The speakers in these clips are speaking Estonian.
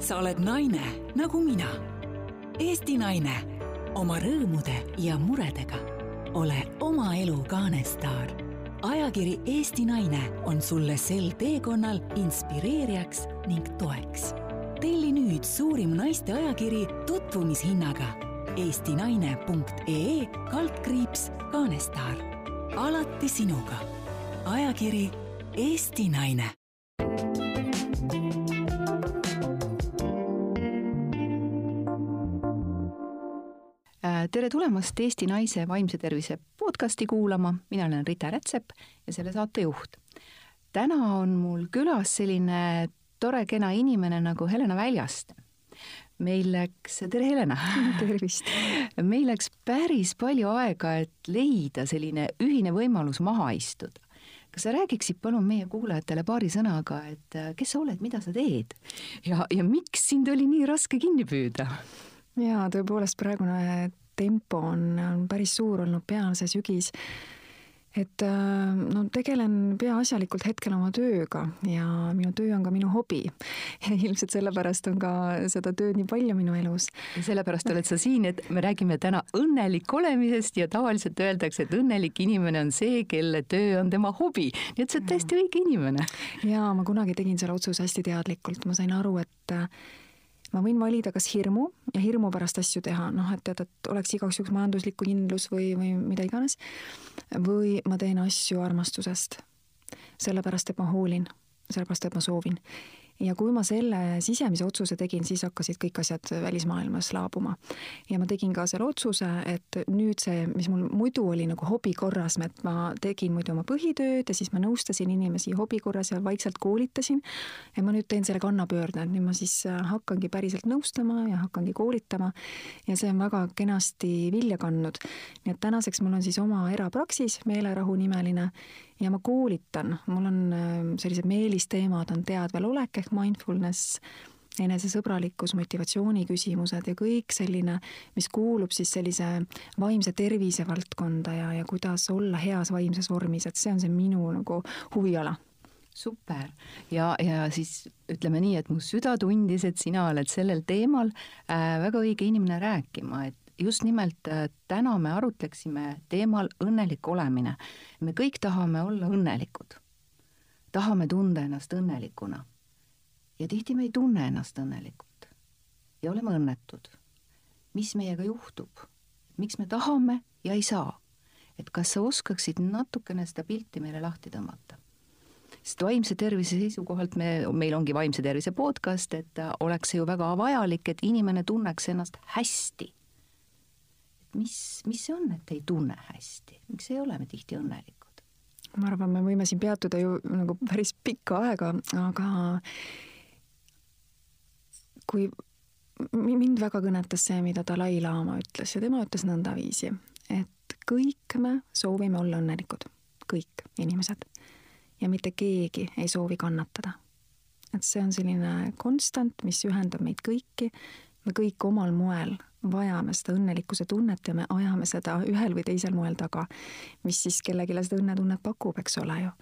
sa oled naine nagu mina. Eesti naine oma rõõmude ja muredega. ole oma elu kaanestaar. ajakiri Eesti Naine on sulle sel teekonnal inspireerijaks ning toeks. telli nüüd suurim naiste ajakiri tutvumishinnaga eestinaine.ee kaldkriips kaanestaar. alati sinuga. ajakiri Eesti Naine tere tulemast Eesti Naise vaimse tervise podcasti kuulama, mina olen Rita Rätsep ja selle saate juht. täna on mul külas selline tore kena inimene nagu Helena Väljaste. meil läks, tere Helena! tervist! meil läks päris palju aega, et leida selline ühine võimalus maha istuda. kas sa räägiksid palun meie kuulajatele paari sõnaga, et äh, kes sa oled, mida sa teed ja, ja miks sind oli nii raske kinni püüda? jaa, tõepoolest praegune tempo on, on päris suur olnud peal see sügis. et äh, no tegelen peaasjalikult hetkel oma tööga ja minu töö on ka minu hobi. ilmselt sellepärast on ka seda tööd nii palju minu elus. ja sellepärast oled sa siin, et me räägime täna õnnelik olemisest ja tavaliselt öeldakse, et õnnelik inimene on see, kelle töö on tema hobi. nii et sa oled täiesti õige inimene. jaa, ma kunagi tegin selle otsuse hästi teadlikult, ma sain aru, et ma võin valida kas hirmu ja hirmu pärast asju teha, noh, et tead, et oleks igaks juhuks majanduslikku kindlus või, või mida iganes, või ma teen asju armastusest. sellepärast, et ma hoolin, sellepärast, et ma soovin ja kui ma selle sisemise otsuse tegin, siis hakkasid kõik asjad välismaailmas laabuma. ja ma tegin ka selle otsuse, et nüüd see, mis mul muidu oli nagu hobi korras, et ma tegin muidu oma põhitööd ja siis ma nõustasin inimesi hobi korras ja vaikselt koolitasin, ja ma nüüd teen selle kannapöörde, et nüüd ma siis hakkangi päriselt nõustama ja hakkangi koolitama ja see on väga kenasti vilja kandnud. nii et tänaseks mul on siis oma erapraksis, Meelerahu nimeline, ja ma koolitan, mul on sellised meelisteemad on teadvel olek ehk mindfulness, enesesõbralikkus, motivatsiooni küsimused ja kõik selline, mis kuulub siis sellise vaimse tervise valdkonda ja, ja kuidas olla heas vaimses vormis, et see on see minu nagu huviala. Super. Ja, ja siis ütleme nii, et mu süda tundis, et sina oled sellel teemal äh, väga õige inimene rääkima, et just nimelt äh, täna me arutleksime teemal õnnelik olemine. me kõik tahame olla õnnelikud. tahame tunda ennast õnnelikuna ja tihti me ei tunne ennast õnnelikult ja oleme õnnetud. mis meiega juhtub? miks me tahame ja ei saa? et kas sa oskaksid natukene seda pilti meile lahti tõmmata? sest vaimse tervise seisukohalt me, meil ongi vaimse tervise podcast, et oleks ju väga vajalik, et inimene tunneks ennast hästi. Mis, mis see on, et ei tunne hästi, miks ei ole me tihti õnnelikud? ma arvan, me võime siin peatuda ju nagu päris pikka aega, aga kui mind väga kõnetas see, mida Dalai-laama ütles ja tema ütles nõndaviisi, et kõik me soovime olla õnnelikud, kõik inimesed. ja mitte keegi ei soovi kannatada. et see on selline konstant, mis ühendab meid kõiki, me kõik omal moel vajame seda õnnelikkuse tunnet ja me ajame seda ühel või teisel moel taga, mis siis kellelegi seda õnnetunnet pakub, eks ole ju.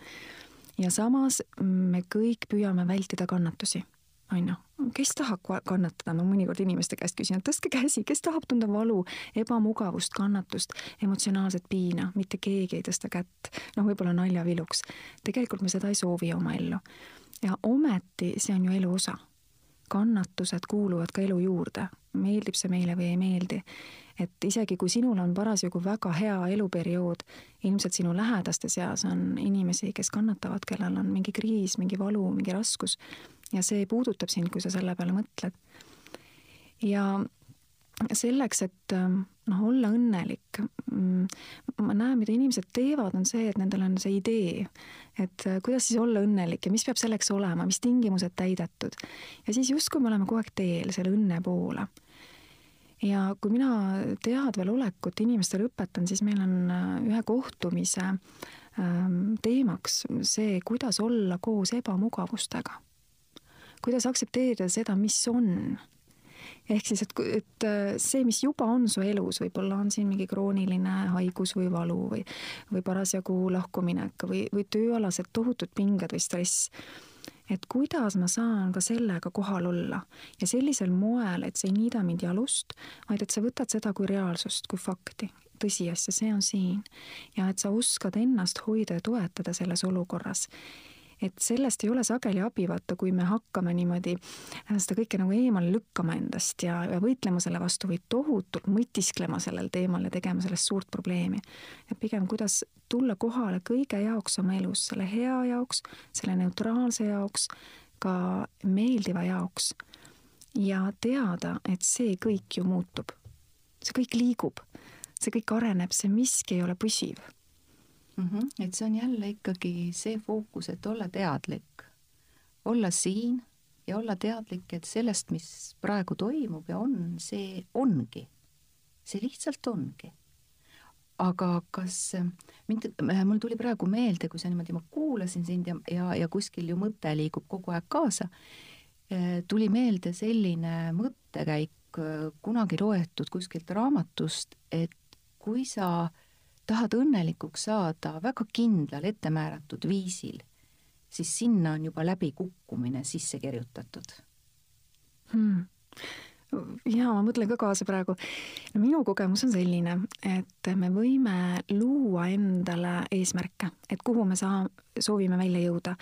ja samas me kõik püüame vältida kannatusi on ju, kes tahab kannatada, ma mõnikord inimeste käest küsin, et tõstke käsi, kes tahab tunda valu, ebamugavust, kannatust, emotsionaalset piina, mitte keegi ei tõsta kätt. noh, võib-olla naljaviluks. tegelikult me seda ei soovi oma ellu. ja ometi see on ju elu osa. Kannatused kuuluvad ka elu juurde, meeldib see meile või ei meeldi. et isegi kui sinul on parasjagu väga hea eluperiood, ilmselt sinu lähedaste seas on inimesi, kes kannatavad, kellel on mingi kriis, mingi valu, mingi raskus ja see puudutab sind, kui sa selle peale mõtled. ja selleks, et ähm, noh, olla õnnelik, mm, ma näen, mida inimesed teevad, on see, et nendel on see idee, et äh, kuidas siis olla õnnelik ja mis peab selleks olema, mis tingimused täidetud. ja siis justkui me oleme kogu aeg teel selle õnne poole. ja kui mina teadvel olekut inimestele õpetan, siis meil on äh, ühe kohtumise ähm, teemaks see, kuidas olla koos ebamugavustega kuidas aktsepteerida seda, mis on. Ehk siis, et, et äh, see, mis juba on su elus, võib-olla on siin mingi krooniline haigus või valu või, või parasjagu lahkuminek või, või tööalased tohutud pinged või stress. et kuidas ma saan ka sellega kohal olla ja sellisel moel, et see ei niida mind jalust, vaid et sa võtad seda kui reaalsust, kui fakti, tõsiasja, see on siin. ja et sa oskad ennast hoida ja toetada selles olukorras et sellest ei ole sageli abi, vaata, kui me hakkame niimoodi äh, seda kõike nagu eemale lükkama endast ja, ja võitlema selle vastu või tohutult mõtisklema sellel teemal ja tegema sellest suurt probleemi. et pigem, kuidas tulla kohale kõige jaoks oma elus, selle hea jaoks, selle neutraalse jaoks, ka meeldiva jaoks. ja teada, et see kõik ju muutub. see kõik liigub, see kõik areneb, see miski ei ole püsiv mm. -hmm. et see on jälle ikkagi see fookus, et olla teadlik, olla siin ja olla teadlik, et sellest, mis praegu toimub ja on, see ongi, see lihtsalt ongi. aga kas mind, mul tuli praegu meelde, kui sa niimoodi, ma kuulasin sind ja, ja, ja kuskil ju mõte liigub kogu aeg kaasa, tuli meelde selline mõttekäik kunagi loetud kuskilt raamatust, et kui sa äh, tahad õnnelikuks saada väga kindlal ettemääratud viisil, siis sinna on juba läbikukkumine sisse kirjutatud. Hmm. Ja ma mõtlen ka kaasa praegu. no minu kogemus on selline, et me võime luua endale eesmärke, et kuhu me saa-, soovime välja jõuda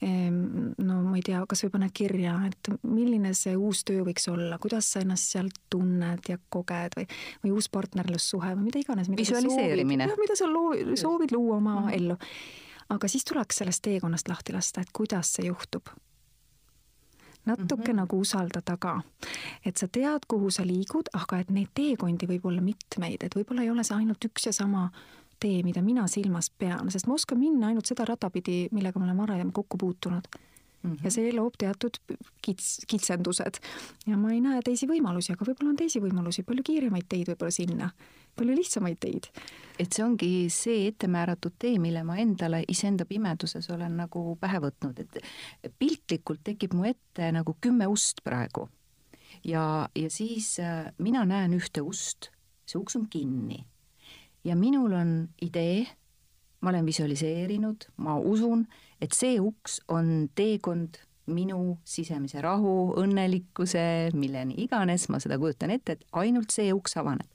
no ma ei tea, kas või paned kirja, et milline see uus töö võiks olla, kuidas sa ennast seal tunned ja koged või, või uus partnerlussuhe või mida iganes. visualiseerimine. mida sa loo-, soovid luua oma mm -hmm. ellu. aga siis tuleks sellest teekonnast lahti lasta, et kuidas see juhtub natuke mm -hmm. nagu usaldada ka. et sa tead, kuhu sa liigud, aga et neid teekondi võib olla mitmeid, et võib-olla ei ole see ainult üks ja sama tee, mida mina silmas pean, sest ma oskan minna ainult seda rada pidi, millega ma olen varem kokku puutunud mm. -hmm. ja see loob teatud kits-, kitsendused ja ma ei näe teisi võimalusi, aga võib-olla on teisi võimalusi, palju kiiremaid teid võib-olla sinna, palju lihtsamaid teid. et see ongi see ettemääratud tee, mille ma endale iseenda pimeduses olen nagu pähe võtnud, et piltlikult tekib mu ette nagu kümme ust praegu. ja, ja siis äh, mina näen ühte ust, see uks on kinni ja minul on idee, ma olen visualiseerinud, ma usun, et see uks on teekond minu sisemise rahu, õnnelikkuse, milleni iganes, ma seda kujutan ette, et ainult see uks avaneb.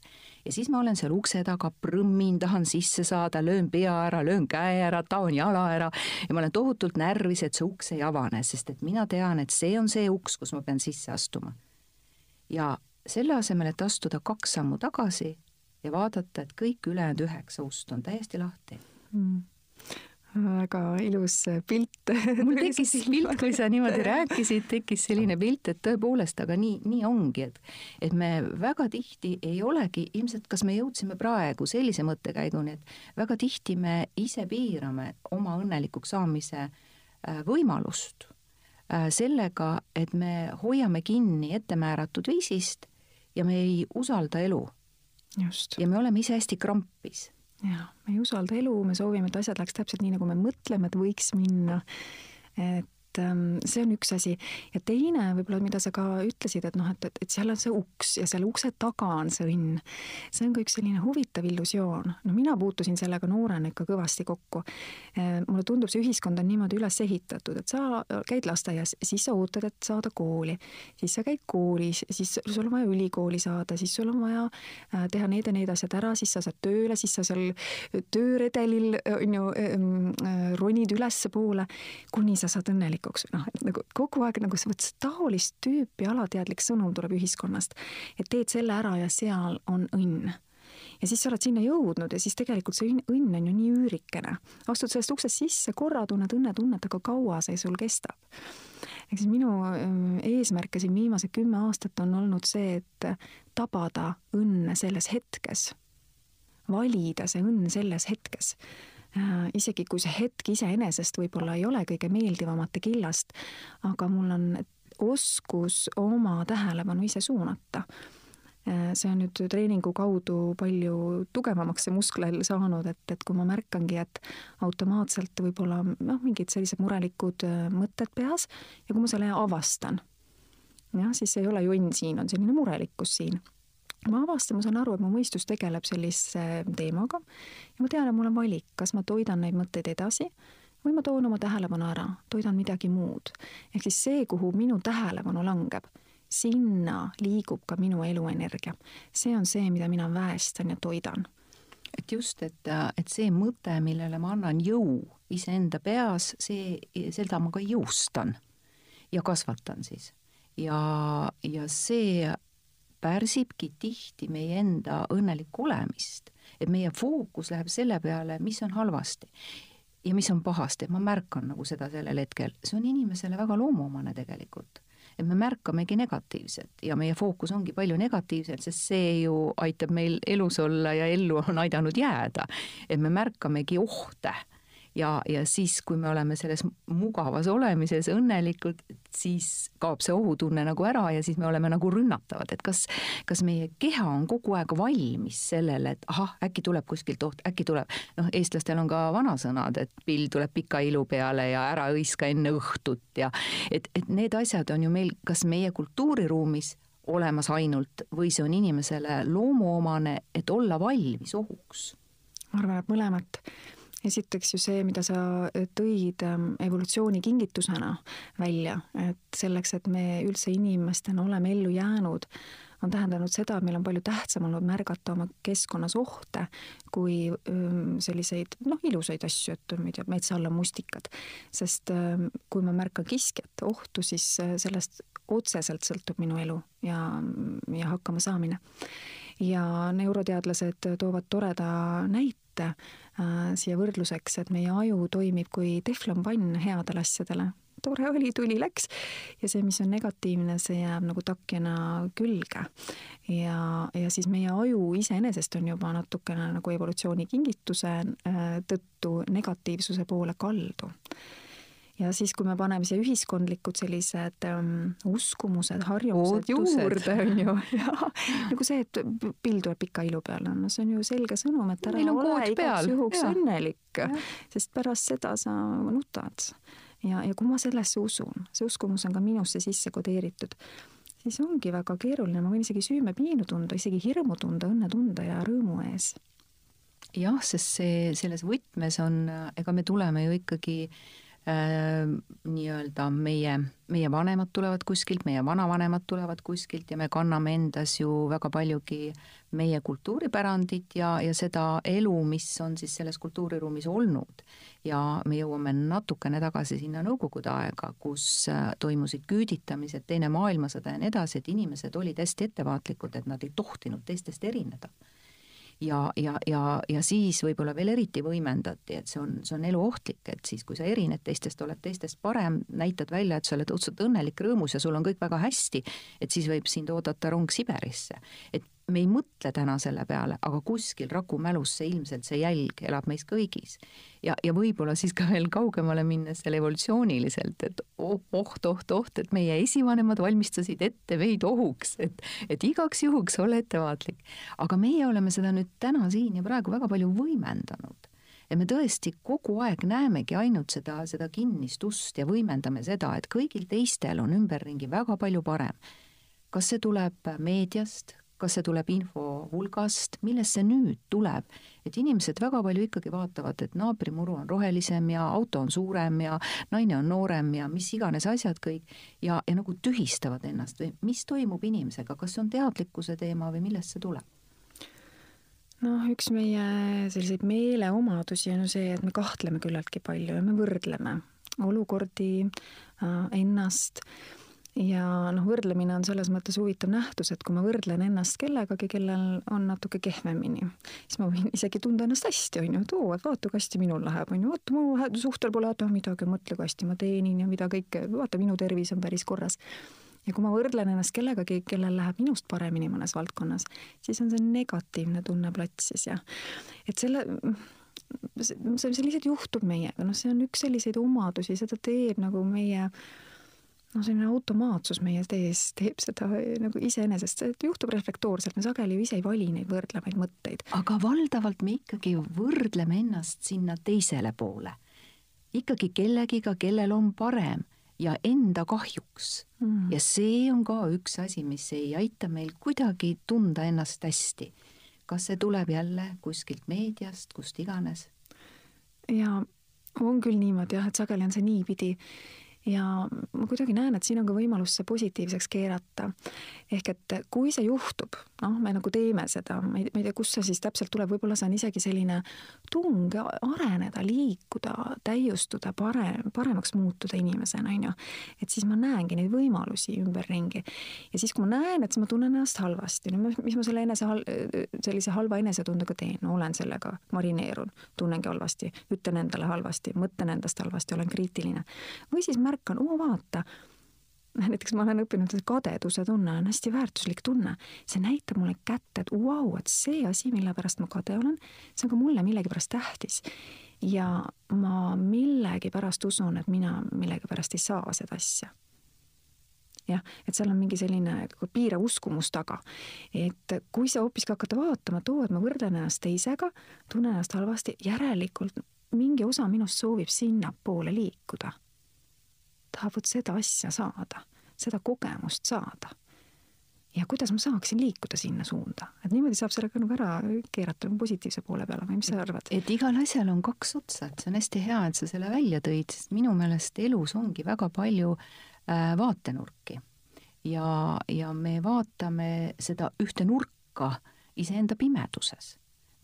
ja siis ma olen seal ukse taga, prõmmin, tahan sisse saada, löön pea ära, löön käe ära, taon jala ära ja ma olen tohutult närvis, et see uks ei avane, sest et mina tean, et see on see uks, kus ma pean sisse astuma. ja selle asemel, et astuda kaks sammu tagasi, ja vaadata, et kõik ülejäänud üheksa ust on täiesti lahti. Mm. Väga ilus pilt. mul tekkis pilt, kui sa niimoodi rääkisid, tekkis selline pilt, et tõepoolest, aga nii, nii ongi, et et me väga tihti ei olegi, ilmselt kas me jõudsime praegu sellise mõttekäiguni, et väga tihti me ise piirame oma õnnelikuks saamise äh, võimalust äh, sellega, et me hoiame kinni ettemääratud viisist ja me ei usalda elu ja me oleme ise hästi krampis. jah, me ei usalda elu, me soovime, et asjad läheks täpselt nii, nagu me mõtleme, et võiks minna. et et ähm, see on üks asi. ja teine võib-olla, mida sa ka ütlesid, et noh, et, et, et seal on see uks ja selle ukse taga on see õnn. see on ka üks selline huvitav illusioon. no mina puutusin sellega noorena ikka kõvasti kokku. Äh, mulle tundub, see ühiskond on niimoodi üles ehitatud, et sa käid lasteaias, siis sa ootad, et saada kooli, siis sa käid koolis, siis sul on vaja ülikooli saada, siis sul on vaja äh, teha need ja need asjad ära, siis sa saad tööle, siis sa seal tööredelil on ju äh, ronid ülespoole, kuni sa saad õnnelikuks mõttelikuks, noh, et nagu kogu aeg nagu sa võtad taolist tüüpi alateadlik sõnum tuleb ühiskonnast, et teed selle ära ja seal on õnn ja siis sa oled sinna jõudnud ja siis tegelikult see õnn on ju nii üürikene. astud sellest uksest sisse, korra tunned õnnetunnet, aga kaua see sul kestab? ehk siis minu ähm, eesmärke siin viimased kümme aastat on olnud see, et tabada õnne selles hetkes. valida see õnn selles hetkes Äh, isegi kui see hetk iseenesest võib-olla ei ole kõige meeldivamate killast, aga mul on oskus oma tähelepanu ise suunata. Äh, see on nüüd treeningu kaudu palju tugevamaks see muskel saanud, et, et kui ma märkangi, et automaatselt võib-olla noh, mingid sellised murelikud äh, mõtted peas ja kui ma selle avastan, jah, siis ei ole jonn siin, on selline murelikkus siin ma avastan, ma saan aru, et mu mõistus tegeleb sellise teemaga ja ma tean, et mul on valik, kas ma toidan neid mõtteid edasi või ma toon oma tähelepanu ära, toidan midagi muud. ehk siis see, kuhu minu tähelepanu langeb, sinna liigub ka minu eluenergia. see on see, mida mina väestan ja toidan et just, et, et see mõte, millele ma annan jõu iseenda peas, see, seda ma ka jõustan ja kasvatan siis. ja, ja see pärsibki tihti meie enda õnnelikku olemist, et meie fookus läheb selle peale, mis on halvasti ja mis on pahasti, ma märkan nagu seda sellel hetkel, see on inimesele väga loomuomane tegelikult. Et me märkamegi negatiivset ja meie fookus ongi palju negatiivset, sest see ju aitab meil elus olla ja ellu on aidanud jääda. et me märkamegi ohte ja, ja siis, kui me oleme selles mugavas olemises õnnelikud, siis kaob see ohutunne nagu ära ja siis me oleme nagu rünnatavad, et kas, kas meie keha on kogu aeg valmis sellele, et ahah, äkki tuleb kuskilt oht, äkki tuleb, noh, eestlastel on ka vanasõnad, et pill tuleb pika ilu peale ja ära hõiska enne õhtut ja et, et need asjad on ju meil, kas meie kultuuriruumis olemas ainult või see on inimesele loomuomane, et olla valmis ohuks? ma arvan, et mõlemat esiteks ju see, mida sa tõid ähm, evolutsiooni kingitusena välja, et selleks, et me üldse inimestena oleme ellu jäänud, on tähendanud seda, et meil on palju tähtsam olnud märgata oma keskkonnas ohte kui ähm, selliseid noh, ilusaid asju, et ma ei tea, metsa all on mustikad. sest ähm, kui ma märkan kiskjat ohtu, siis äh, sellest otseselt sõltub minu elu ja, ja hakkamasaamine. Ja neuroteadlased toovad toreda näite, äh, siia võrdluseks, et meie aju toimib kui teflonpann headele asjadele. tore oli, tuli, läks ja see, mis on negatiivne, see jääb nagu takjana külge. ja, ja siis meie aju iseenesest on juba natukene nagu evolutsiooni kingituse äh, tõttu negatiivsuse poole kaldu ja siis, kui me paneme siia ühiskondlikud sellised um, uskumused, harjumused juurde, on ju, ja nagu see, et pill tuleb pika ilu peale, no see on ju selge sõnum, et ära ole igaks juhuks õnnelik, sest pärast seda sa nutad. ja, ja kui ma sellesse usun, see uskumus on ka minusse sisse kodeeritud, siis ongi väga keeruline, ma võin isegi süümepiinu tunda, isegi hirmu tunda, õnne tunda ja rõõmu ees. Jah, sest see, selles võtmes on, ega me tuleme ju ikkagi nii-öelda meie, meie vanemad tulevad kuskilt, meie vanavanemad tulevad kuskilt ja me kanname endas ju väga paljugi meie kultuuripärandit ja, ja seda elu, mis on siis selles kultuuriruumis olnud. ja me jõuame natukene tagasi sinna Nõukogude aega, kus äh, toimusid küüditamised, Teine maailmasõda ja nii edasi, et inimesed olid hästi ettevaatlikud, et nad ei tohtinud teistest erineda ja, ja, ja, ja siis võib-olla veel eriti võimendati, et see on, see on eluohtlik, et siis, kui sa erined teistest, oled teistest parem, näitad välja, et sa oled õudselt õnnelik, rõõmus ja sul on kõik väga hästi, et siis võib sind oodata rong Siberisse. et me ei mõtle täna selle peale, aga kuskil Raku mälus see ilmselt, see jälg elab meis kõigis. ja, ja võib-olla siis ka veel kaugemale minnes seal evolutsiooniliselt, et oh, oht, oht, oht, et meie esivanemad valmistasid ette meid ohuks, et, et igaks juhuks ole ettevaatlik. aga meie oleme seda nüüd täna siin ja praegu väga palju võimendanud ja me tõesti kogu aeg näemegi ainult seda, seda kinnist ust ja võimendame seda, et kõigil teistel on ümberringi väga palju parem. kas see tuleb meediast, kas see tuleb info hulgast, millest see nüüd tuleb, et inimesed väga palju ikkagi vaatavad, et naabrimuru on rohelisem ja auto on suurem ja naine on noorem ja mis iganes asjad kõik ja, ja nagu tühistavad ennast või mis toimub inimesega, kas see on teadlikkuse teema või millest see tuleb? noh, üks meie selliseid meeleomadusi on ju see, et me kahtleme küllaltki palju ja me võrdleme olukordi äh,, ennast ja noh, võrdlemine on selles mõttes huvitav nähtus, et kui ma võrdlen ennast kellegagi, kellel on natuke kehvemini, siis ma võin isegi tunda ennast hästi, on ju, et oo, et vaata, kui hästi minul läheb, on ju, vaata, mu suhtel pole häda midagi, mõtle, kui hästi ma teenin ja mida kõike, vaata, minu tervis on päris korras. ja kui ma võrdlen ennast kellegagi, kellel läheb minust paremini mõnes valdkonnas, siis on see negatiivne tunne platsis ja et selle see, see lihtsalt juhtub meiega, noh, see on üks selliseid omadusi, seda teeb nagu meie noh, selline automaatsus meie tees teeb seda nagu iseenesest, see juhtub reflektoorselt, me sageli ju ise ei vali neid võrdlevaid mõtteid. aga valdavalt me ikkagi võrdleme ennast sinna teisele poole. ikkagi kellegiga, kellel on parem ja enda kahjuks mm.. ja see on ka üks asi, mis ei aita meil kuidagi tunda ennast hästi. kas see tuleb jälle kuskilt meediast, kust iganes? ja on küll niimoodi jah, et sageli on see niipidi ja ma kuidagi näen, et siin on ka võimalus see positiivseks keerata. Ehk et kui see juhtub, noh, me nagu teeme seda, ma ei, ma ei tea, kust see siis täpselt tuleb, võib-olla see on isegi selline tung areneda, liikuda, täiustuda, parem, paremaks muutuda inimesena, on ju. et siis ma näengi neid võimalusi ümberringi. ja siis, kui ma näen, et siis ma tunnen ennast halvasti, no mis ma selle enese, sellise halva enesetundega teen, no olen sellega, marineerun, tunnengi halvasti, ütlen endale halvasti, mõtlen endast halvasti, olen kriitiline. või siis märkan, oo vaata, näiteks ma olen õppinud, et kadeduse tunne on hästi väärtuslik tunne. see näitab mulle kätte, et vau, et see asi, mille pärast ma kade olen, see on ka mulle millegipärast tähtis. ja ma millegipärast usun, et mina millegipärast ei saa seda asja jah, et seal on mingi selline piirav uskumus taga. et kui sa hoopiski hakata vaatama, et oo, et ma võrdlen ennast teisega, tunnen ennast halvasti, järelikult mingi osa minust soovib sinnapoole liikuda tahab vot seda asja saada, seda kogemust saada. ja kuidas ma saaksin liikuda sinna suunda, et niimoodi saab selle ka nagu ära keerata positiivse poole peale või mis sa arvad? et igal asjal on kaks otsa, et see on hästi hea, et sa selle välja tõid, sest minu meelest elus ongi väga palju äh, vaatenurki ja, ja me vaatame seda ühte nurka iseenda pimeduses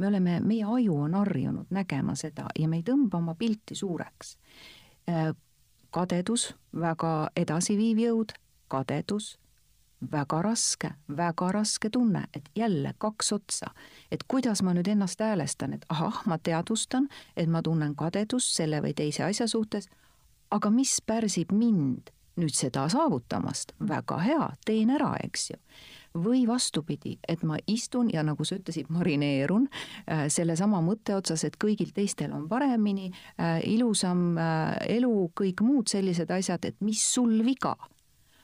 me oleme, meie aju on harjunud nägema seda ja me ei tõmba oma pilti suureks. Kadedus, väga edasiviiv jõud, kadedus, väga raske, väga raske tunne, et jälle kaks otsa. et kuidas ma nüüd ennast häälestan, et ahah, ma teadvustan, et ma tunnen kadedust selle või teise asja suhtes, aga mis pärsib mind nüüd seda saavutamast, väga hea, teen ära, eks ju või vastupidi, et ma istun ja nagu sa ütlesid, marineerun äh, sellesama mõtte otsas, et kõigil teistel on paremini äh,, ilusam äh, elu, kõik muud sellised asjad, et mis sul viga.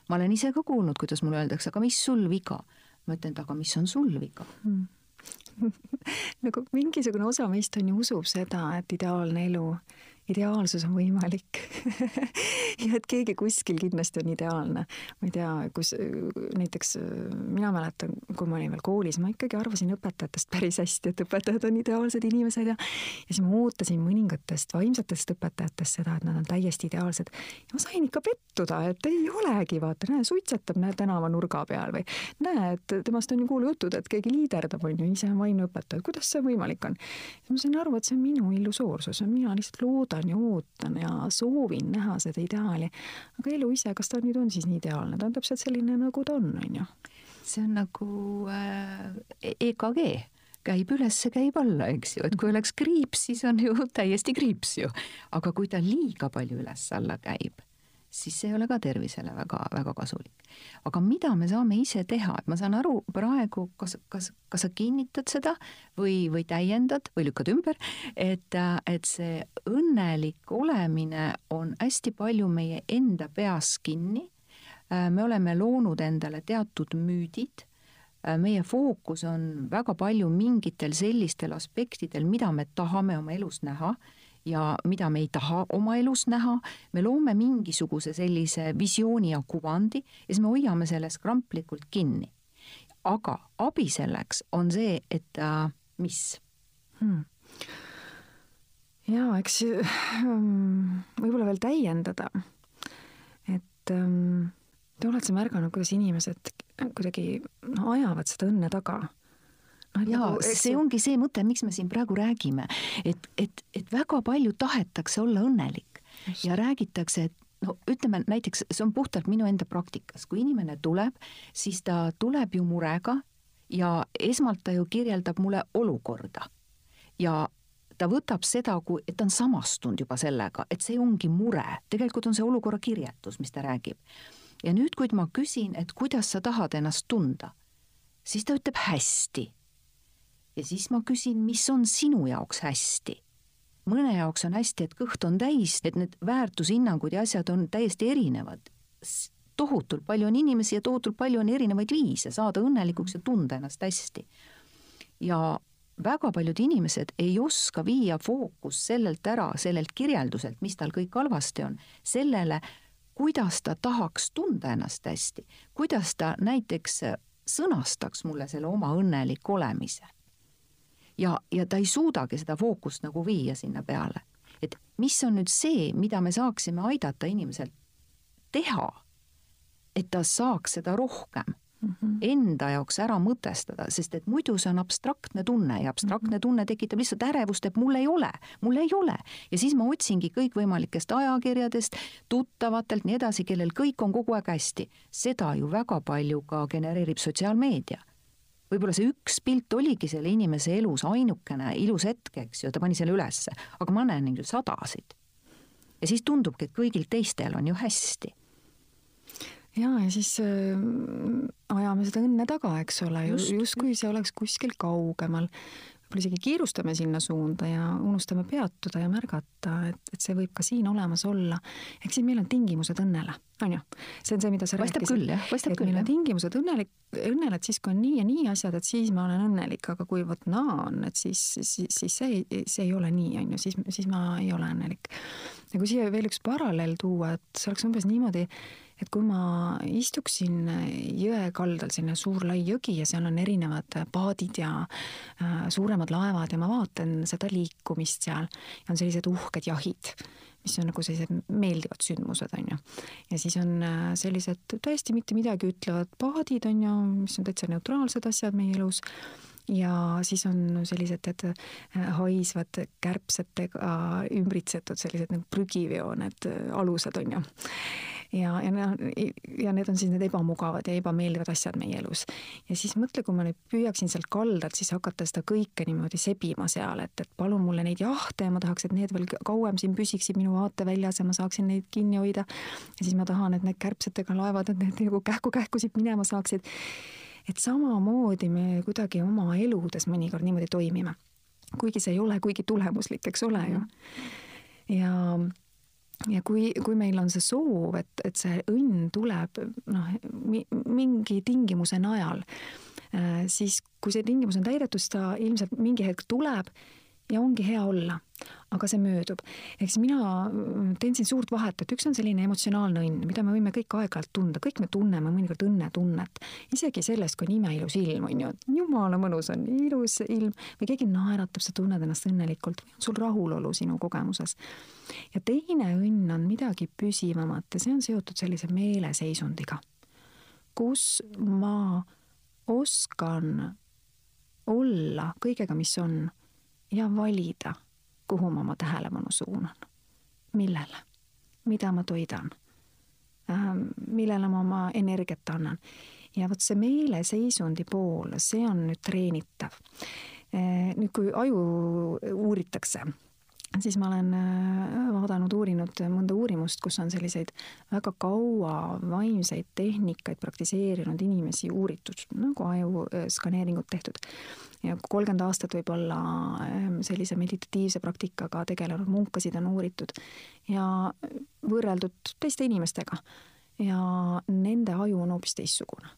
ma olen ise ka kuulnud, kuidas mulle öeldakse, aga mis sul viga? ma ütlen, et aga mis on sul viga hmm. nagu mingisugune osa meist on ju usub seda, et ideaalne elu ideaalsus on võimalik ja et keegi kuskil kindlasti on ideaalne. ma ei tea, kus näiteks mina mäletan, kui ma olin veel koolis, ma ikkagi arvasin õpetajatest päris hästi, et õpetajad on ideaalsed inimesed ja ja siis ma ootasin mõningatest vaimsetest õpetajatest seda, et nad on täiesti ideaalsed. ja ma sain ikka pettuda, et ei olegi, vaata, näe, suitsetab, näe, tänavanurga peal või näe, et temast on ju kuulujutud, et keegi liiderdab, on ju, ise on vaimne õpetaja, kuidas see võimalik on? siis ma sain aru, et see on minu illusoorsus, mina lihtsalt loodan, loodan ja ootan ja soovin näha seda ideaali. aga elu ise, kas ta nüüd on siis nii ideaalne, ta on täpselt selline, nagu ta on, on ju. see on nagu äh, EKG käib üles, käib alla, eks ju, et kui oleks kriips, siis on ju täiesti kriips ju. aga kui ta liiga palju üles-alla käib, siis see ei ole ka tervisele väga-väga kasulik. aga mida me saame ise teha, et ma saan aru praegu, kas, kas, kas sa kinnitad seda või, või täiendad või lükkad ümber, et, et see õnnelik olemine on hästi palju meie enda peas kinni. me oleme loonud endale teatud müüdid meie fookus on väga palju mingitel sellistel aspektidel, mida me tahame oma elus näha ja mida me ei taha oma elus näha, me loome mingisuguse sellise visiooni ja kuvandi ja siis me hoiame selles kramplikult kinni. aga abi selleks on see, et äh, mis hmm.? jaa, eks ähm, võib-olla veel täiendada, et ähm, te olete märganud, kuidas inimesed kuidagi no, ajavad seda õnne taga jaa nagu,, see ongi see mõte, miks me siin praegu räägime, et, et, et väga palju tahetakse olla õnnelik Just. ja räägitakse, et no ütleme näiteks, see on puhtalt minu enda praktikas, kui inimene tuleb, siis ta tuleb ju murega ja esmalt ta ju kirjeldab mulle olukorda. Ja ta võtab seda, kui, et ta on samastunud juba sellega, et see ongi mure, tegelikult on see olukorra kirjeldus, mis ta räägib. ja nüüd, kui ma küsin, et kuidas sa tahad ennast tunda, siis ta ütleb hästi ja siis ma küsin, mis on sinu jaoks hästi. mõne jaoks on hästi, et kõht on täis, et need väärtushinnangud ja asjad on täiesti erinevad. tohutult palju on inimesi ja tohutult palju on erinevaid viise saada õnnelikuks ja tunda ennast hästi. ja väga paljud inimesed ei oska viia fookust sellelt ära, sellelt kirjelduselt, mis tal kõik halvasti on, sellele, kuidas ta tahaks tunda ennast hästi, kuidas ta näiteks sõnastaks mulle selle oma õnnelik olemise ja, ja ta ei suudagi seda fookust nagu viia sinna peale. et mis on nüüd see, mida me saaksime aidata inimesel teha, et ta saaks seda rohkem mm -hmm. enda jaoks ära mõtestada, sest et muidu see on abstraktne tunne ja abstraktne mhm. tunne tekitab lihtsalt ärevust, et mul ei ole, mul ei ole. ja siis ma otsingi kõikvõimalikest ajakirjadest, tuttavatelt, nii edasi, kellel kõik on kogu aeg hästi. seda ju väga palju ka genereerib sotsiaalmeedia võib-olla see üks pilt oligi selle inimese elus ainukene ilus hetk, eks ju, ta pani selle ülesse, aga ma näen neid ju sadasid. ja siis tundubki, et kõigil teistel on ju hästi ja, ja siis äh, ajame seda õnne taga, eks ole, justkui see oleks kuskil kaugemal. Võib-olla isegi kiirustame sinna suunda ja unustame peatuda ja märgata, et, et see võib ka siin olemas olla. ehk siis meil on tingimused õnnele, on ju. see on see, mida sa paistab rääkisid. küll, jah, paistab küll. meil on tingimused õnnelik, õnnele, et siis, kui on nii ja nii asjad, et siis ma olen õnnelik, aga kui vot naa on, et siis, siis, siis see, see ei ole nii, on ju, siis, siis ma ei ole õnnelik. ja kui siia veel üks paralleel tuua, et see oleks umbes niimoodi, et kui ma istuksin jõe kaldal, selline suur lai jõgi ja seal on erinevad paadid ja äh, suuremad laevad ja ma vaatan seda liikumist seal ja on sellised uhked jahid, mis on nagu sellised meeldivad sündmused, on ju. ja siis on äh, sellised täiesti mitte midagi ütlevad paadid, on ju, mis on täitsa neutraalsed asjad meie elus ja siis on sellised, äh, haisvad kärbsetega ümbritsetud sellised nagu prügiveo need alused on ju ja, ja, ja need on siis need ebamugavad ja ebameeldivad asjad meie elus. ja siis mõtle, kui ma nüüd püüaksin sealt kaldalt siis hakata seda kõike niimoodi sebima seal, et, et palun mulle neid jahte ja ma tahaks, et need veel kauem siin püsiksid minu vaateväljas ja ma saaksin neid kinni hoida. ja siis ma tahan, et need kärbsetega laevad, et need nagu kähku-kähku siit minema saaksid. et samamoodi me kuidagi oma eludes mõnikord niimoodi toimime. kuigi see ei ole kuigi tulemuslik, eks ole ju. ja ja kui, kui meil on see soov, et, et see õnn tuleb noh, mingi tingimuse najal, äh, siis kui see tingimus on täidetud, siis ta ilmselt mingi hetk tuleb ja ongi hea olla, aga see möödub. ehk siis mina mm, teen siin suurt vahet, et üks on selline emotsionaalne õnn, mida me võime kõik aeg-ajalt tunda, kõik me tunneme mõnikord õnnetunnet, isegi sellest, kui on imeilus ilm, on ju, et jumala mõnus on, ilus ilm. Või keegi naeratab, sa tunned ennast õnnelikult. Või on sul rahulolu sinu kogemuses. ja teine õnn on midagi püsivamat ja see on seotud sellise meeleseisundiga, kus ma oskan olla kõigega, mis on ja valida, kuhu ma oma tähelepanu suunan. millele, mida ma toidan, ähm, millele ma oma energiat annan. ja vot see meeleseisundi pool, see on nüüd treenitav. Äh, nüüd, kui aju uuritakse siis ma olen äh, vaadanud, uurinud mõnda uurimust, kus on selliseid väga kaua vaimseid tehnikaid praktiseerinud inimesi uuritud, nagu aju äh, tehtud. ja kolmkümmend aastat võib-olla ähm, sellise meditatiivse praktikaga tegelenud munkasid on uuritud ja võrreldud teiste inimestega ja nende aju on hoopis teistsugune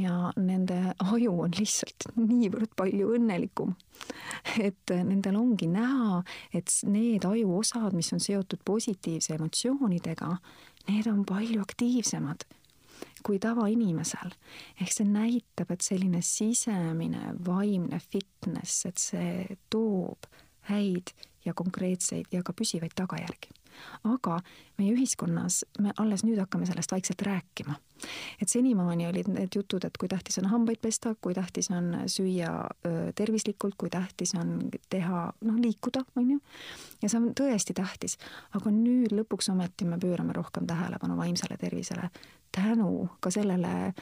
ja nende aju on lihtsalt niivõrd palju õnnelikum. et nendel ongi näha, et need ajuosad, mis on seotud positiivse emotsioonidega, need on palju aktiivsemad kui tavainimesel. ehk see näitab, et selline sisemine vaimne fitness, et see toob häid ja konkreetseid ja ka püsivaid tagajärgi aga meie ühiskonnas me alles nüüd hakkame sellest vaikselt rääkima. et senimaani olid need jutud, et kui tähtis on hambaid pesta, kui tähtis on süüa tervislikult, kui tähtis on teha, noh, liikuda, on ju. ja see on tõesti tähtis, aga nüüd lõpuks ometi me pöörame rohkem tähelepanu vaimsele tervisele tänu ka sellele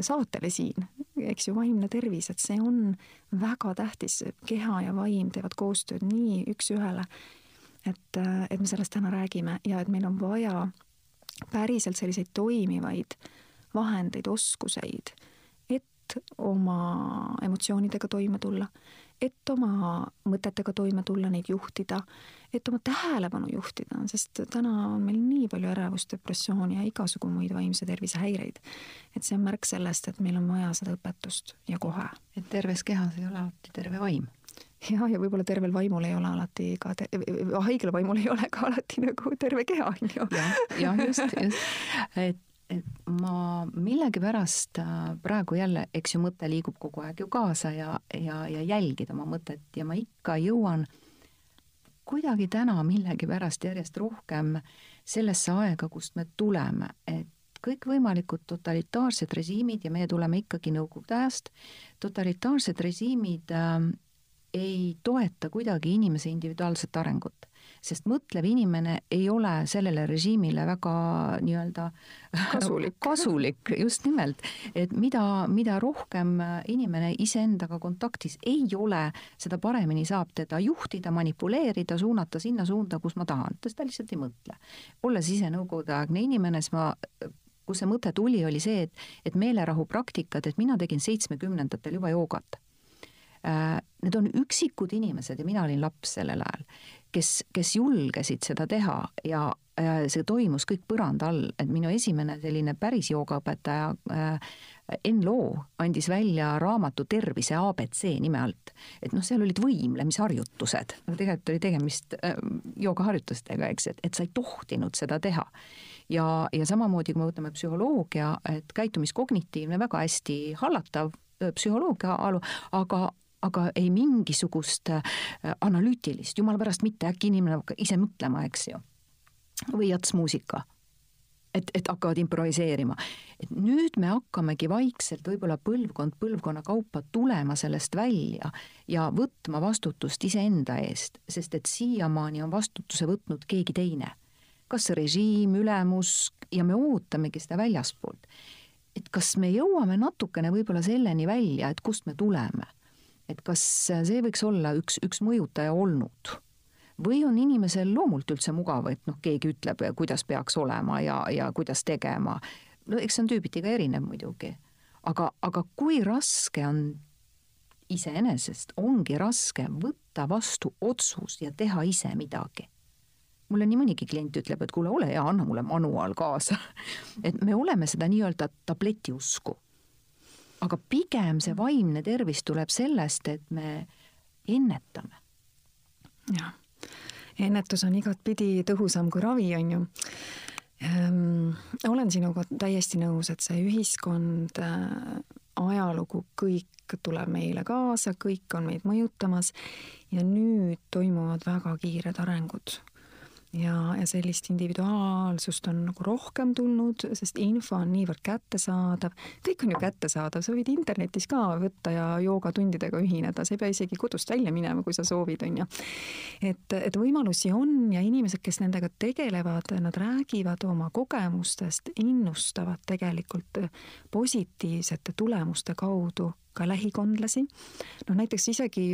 saatele siin, eks ju, vaimne tervis, et see on väga tähtis, keha ja vaim teevad koostööd nii üks-ühele et, et me sellest täna räägime ja et meil on vaja päriselt selliseid toimivaid vahendeid, oskuseid, et oma emotsioonidega toime tulla, et oma mõtetega toime tulla, neid juhtida, et oma tähelepanu juhtida, sest täna on meil nii palju ärevust, depressiooni ja igasugu muid vaimse tervise häireid. et see on märk sellest, et meil on vaja seda õpetust ja kohe. et terves kehas ei ole alati terve vaim ja, ja võib-olla tervel vaimul ei ole alati ka, haigel vaimul ei ole ka alati nagu terve keha, on ju. jah, jah, just, just, et et ma millegipärast äh, praegu jälle, eks ju, mõte liigub kogu aeg ju kaasa ja, ja, ja jälgida oma mõtet ja ma ikka jõuan kuidagi täna millegipärast järjest rohkem sellesse aega, kust me tuleme, et kõikvõimalikud totalitaarsed režiimid ja meie tuleme ikkagi Nõukogude ajast, totalitaarsed režiimid äh, ei toeta kuidagi inimese individuaalset arengut sest mõtlev inimene ei ole sellele režiimile väga nii-öelda kasulik, kasulik, just nimelt. et mida, mida rohkem inimene iseendaga kontaktis ei ole, seda paremini saab teda juhtida, manipuleerida, suunata sinna suunda, kus ma tahan, ta seda lihtsalt ei mõtle. olles ise nõukogudeaegne inimene, siis ma kus see mõte tuli, oli see, et, et meelerahupraktikad, et mina tegin seitsmekümnendatel juba joogat. Äh, need on üksikud inimesed ja mina olin laps sellel ajal, kes, kes julgesid seda teha ja see toimus kõik põranda all, et minu esimene selline päris joogaõpetaja äh, Enn Loo andis välja raamatu Tervise abc nime alt. et noh, seal olid võimlemisharjutused, no tegelikult oli tegemist äh, joogaharjutustega, eks, et, et sa ei tohtinud seda teha. ja, ja samamoodi, kui me võtame psühholoogia, et käitumiskognitiivne, väga hästi hallatav psühholoogia alu, aga aga ei mingisugust äh, analüütilist, jumala pärast mitte, äkki inimene hakkab ise mõtlema, eks ju. või jatsmuusika. et, et hakkavad improviseerima. et nüüd me hakkamegi vaikselt võib-olla põlvkond põlvkonna kaupa tulema sellest välja ja võtma vastutust iseenda eest, sest et siiamaani on vastutuse võtnud keegi teine. kas režiim, ülemus ja me ootamegi seda väljaspoolt et kas me jõuame natukene võib-olla selleni välja, et kust me tuleme et kas see võiks olla üks, üks mõjutaja olnud või on inimesel loomult üldse mugav, et noh, keegi ütleb, kuidas peaks olema ja, ja kuidas tegema. no eks see on tüübiti ka erinev muidugi, aga, aga kui raske on iseenesest, ongi raske võtta vastu otsus ja teha ise midagi. mulle nii mõnigi klient ütleb, et kuule, ole hea, anna mulle manuaal kaasa et me oleme seda nii-öelda tabletiusku aga pigem see vaimne tervis tuleb sellest, et me ennetame. jah, ennetus on igatpidi tõhusam kui ravi, on ju ehm,. olen sinuga täiesti nõus, et see ühiskond äh,, ajalugu, kõik tuleb meile kaasa, kõik on meid mõjutamas ja nüüd toimuvad väga kiired arengud ja, ja sellist individuaalsust on nagu rohkem tulnud, sest info on niivõrd kättesaadav, kõik on ju kättesaadav, sa võid internetis ka võtta ja joogatundidega ühineda, sa ei pea isegi kodust välja minema, kui sa soovid, on ju. et, et võimalusi on ja inimesed, kes nendega tegelevad, nad räägivad oma kogemustest, innustavad tegelikult positiivsete tulemuste kaudu ka lähikondlasi. noh, näiteks isegi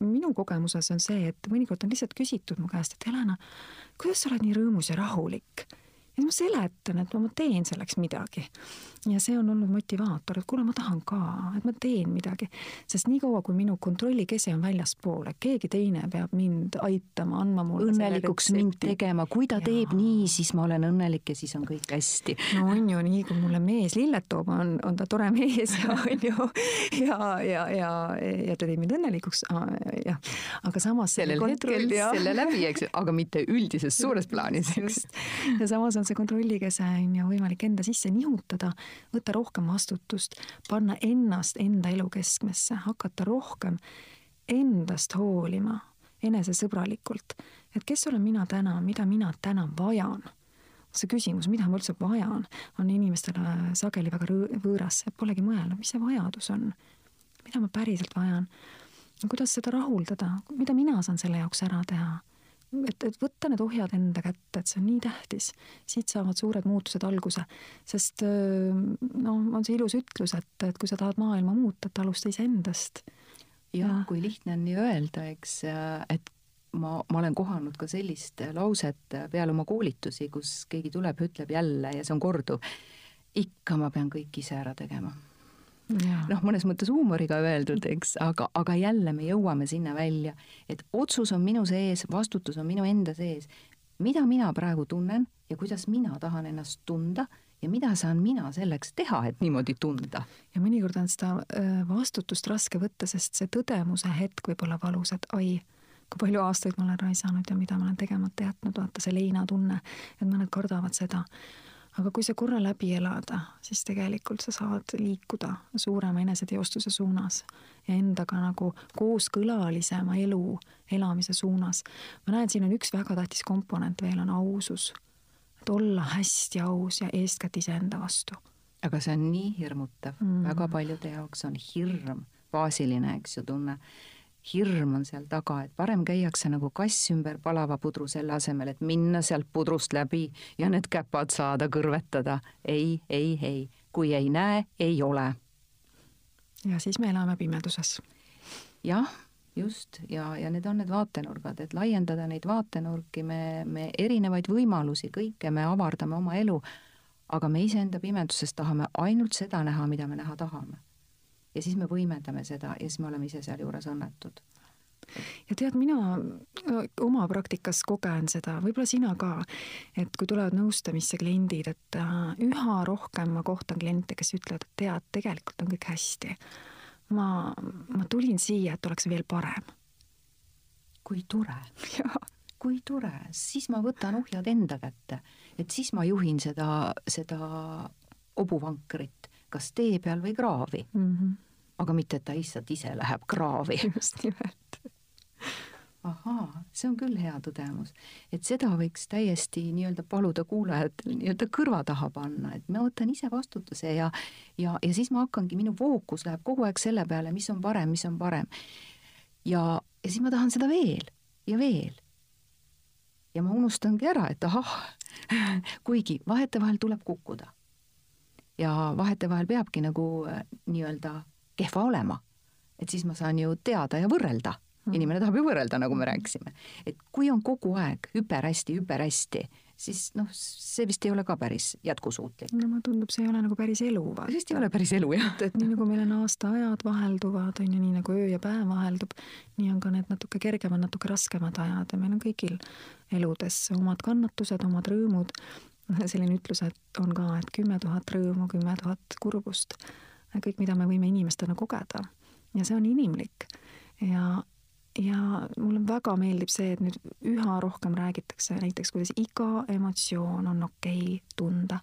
minu kogemuses on see, et mõnikord on lihtsalt küsitud mu käest, et Helena, kuidas sa oled nii rõõmus ja rahulik? Siis ma seletan, et ma teen selleks midagi ja see on olnud motivaator, et kuule, ma tahan ka, et ma teen midagi. sest niikaua, kui minu kontrollikese on väljaspool, et keegi teine peab mind aitama, andma mulle õnnelikuks mind tegema, kui ta ja. teeb nii, siis ma olen õnnelik ja siis on kõik hästi. no on ju, nii kui mulle mees lilled toob, on, on ta tore mees ja on ju, ja, ja, ja, ja ta teeb mind õnnelikuks, jah. aga samas sellel hetkel selle läbi, eks aga mitte üldises suures plaanis. just, ja samas on see kontrollikese on ju võimalik enda sisse nihutada võtta rohkem vastutust, panna ennast enda elu keskmesse, hakata rohkem endast hoolima enesesõbralikult. et kes olen mina täna, mida mina täna vajan? see küsimus, mida ma üldse vajan, on inimestele sageli väga võõras, polegi mõelnud, mis see vajadus on. mida ma päriselt vajan? kuidas seda rahuldada, mida mina saan selle jaoks ära teha? Et, et võtta need ohjad enda kätte, et see on nii tähtis. siit saavad suured muutused alguse, sest no on see ilus ütlus, et, et kui sa tahad maailma muuta, et alusta iseendast. jah, kui lihtne on nii öelda, eks, et ma, ma olen kohanud ka sellist lauset peale oma koolitusi, kus keegi tuleb ja ütleb jälle ja see on korduv, ikka ma pean kõik ise ära tegema noh, mõnes mõttes huumoriga öeldud, eks, aga, aga jälle me jõuame sinna välja, et otsus on minu sees, vastutus on minu enda sees. mida mina praegu tunnen ja kuidas mina tahan ennast tunda ja mida saan mina selleks teha, et niimoodi tunda. ja mõnikord on seda äh, vastutust raske võtta, sest see tõdemuse hetk võib olla valus, et oi, kui palju aastaid ma olen raisanud ja mida ma olen tegemata jätnud, vaata see leinatunne, et mõned kardavad seda aga kui see korra läbi elada, siis tegelikult sa saad liikuda suurema eneseteostuse suunas ja endaga nagu kooskõlalisema elu elamise suunas. ma näen, siin on üks väga tähtis komponent veel, on ausus. et olla hästi aus ja eeskätt iseenda vastu. aga see on nii hirmutav mm., väga paljude jaoks on hirm baasiline, eks ju, tunne hirm on seal taga, et parem käiakse nagu kass ümber palava pudru selle asemel, et minna sealt pudrust läbi ja need käpad saada kõrvetada. ei, ei, ei, kui ei näe, ei ole. ja siis me elame pimeduses. jah, just, ja, ja need on need vaatenurgad, et laiendada neid vaatenurki, me, me erinevaid võimalusi, kõike me avardame oma elu, aga me iseenda pimeduses tahame ainult seda näha, mida me näha tahame ja siis me võimendame seda ja siis me oleme ise sealjuures õnnetud ja tead, mina oma praktikas kogen seda, võib-olla sina ka, et kui tulevad nõustamisse kliendid, et äh, üha rohkem ma kohtan kliente, kes ütlevad, et tead, tegelikult on kõik hästi. ma, ma tulin siia, et oleks veel parem. kui tore. kui tore, siis ma võtan ohjad enda kätte, et siis ma juhin seda, seda hobuvankrit kas tee peal või kraavi mm. -hmm aga mitte, et ta lihtsalt ise läheb kraavi. just nimelt. ahaa, see on küll hea tõdemus, et seda võiks täiesti nii-öelda paluda kuulajatel nii-öelda kõrva taha panna, et ma võtan ise vastutuse ja ja, ja siis ma hakkangi, minu fookus läheb kogu aeg selle peale, mis on parem, mis on parem. ja, ja siis ma tahan seda veel ja veel. ja ma unustangi ära, et ahah, kuigi vahetevahel tuleb kukkuda. Ja vahetevahel peabki nagu äh, nii-öelda kehva olema. et siis ma saan ju teada ja võrrelda. Hmm. inimene tahab ju võrrelda, nagu me rääkisime. et kui on kogu aeg hüperhästi, hüperhästi, siis noh, see vist ei ole ka päris jätkusuutlik. no mulle tundub, see ei ole nagu päris elu. vist ei ole päris elu, jah. et, et nii nagu meil on aastaajad vahelduvad, on ju, nii nagu öö ja päev vaheldub, nii on ka need natuke kergemad, natuke raskemad ajad ja meil on kõigil eludes omad kannatused, omad rõõmud. selline ütlus, et on ka, et kümme tuhat rõõmu, kümme tuhat kurbust kõik, mida me võime inimestena kogeda. ja see on inimlik. ja, ja mulle väga meeldib see, et nüüd üha rohkem räägitakse näiteks, kuidas iga emotsioon on okei okay tunda.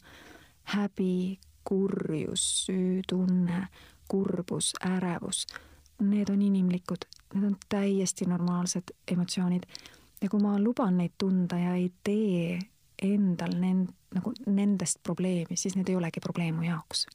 häbi, kurjus, süütunne, kurbus, ärevus, need on inimlikud, need on täiesti normaalsed emotsioonid. ja kui ma luban neid tunda ja ei tee endal nend-, nagu nendest probleemi, siis need ei olegi probleem mu jaoks.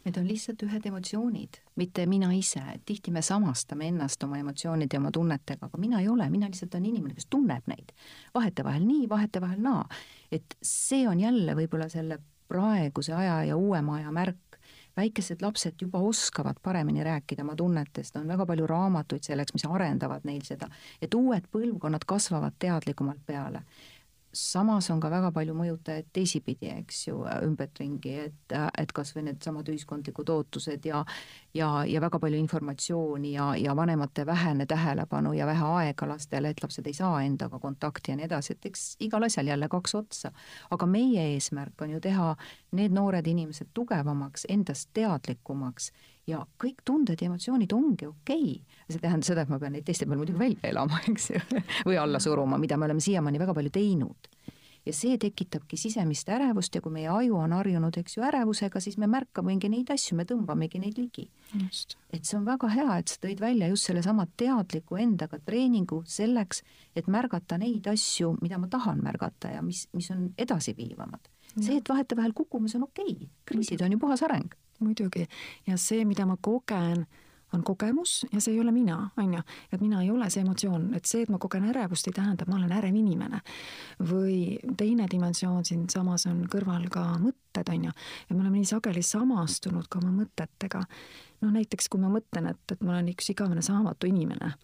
Need on lihtsalt ühed emotsioonid, mitte mina ise, tihti me samastame ennast oma emotsioonide ja oma tunnetega, aga mina ei ole, mina lihtsalt olen inimene, kes tunneb neid. vahetevahel nii, vahetevahel naa. et see on jälle võib-olla selle praeguse aja ja uuema aja märk, väikesed lapsed juba oskavad paremini rääkida oma tunnetest, on väga palju raamatuid selleks, mis arendavad neil seda, et uued põlvkonnad kasvavad teadlikumalt peale samas on ka väga palju mõjutajaid teisipidi, eks ju, ümbertringi, et, et kas või needsamad ühiskondlikud ootused ja ja, ja väga palju informatsiooni ja, ja vanemate vähene tähelepanu ja vähe aega lastele, et lapsed ei saa endaga kontakti ja nii edasi, et eks igal asjal jälle kaks otsa. aga meie eesmärk on ju teha need noored inimesed tugevamaks, endast teadlikumaks ja kõik tunded ja emotsioonid ongi okei okay.. see tähendab seda, et ma pean neid teiste peal muidugi välja elama, eks ju, või alla suruma, mida me oleme siiamaani väga palju teinud. ja see tekitabki sisemist ärevust ja kui meie aju on harjunud, eks ju, ärevusega, siis me märkamegi neid asju, me tõmbamegi neid ligi. et see on väga hea, et sa tõid välja just sellesama teadliku endaga treeningu selleks, et märgata neid asju, mida ma tahan märgata ja mis, mis on edasiviivamad. see, et vahetevahel kukkume, see on okei okay., kriisid on ju puhas areng muidugi, ja see, mida ma kogen, on kogemus ja see ei ole mina, on ju, et mina ei ole see emotsioon, et see, et ma kogen ärevust, ei tähenda, et ma olen ärev inimene. või teine dimensioon siinsamas on kõrval ka mõtted, on ju, ja me oleme nii sageli samastunud ka oma mõtetega. noh, näiteks kui ma mõtlen, et, et ma olen üks igavene saamatu inimene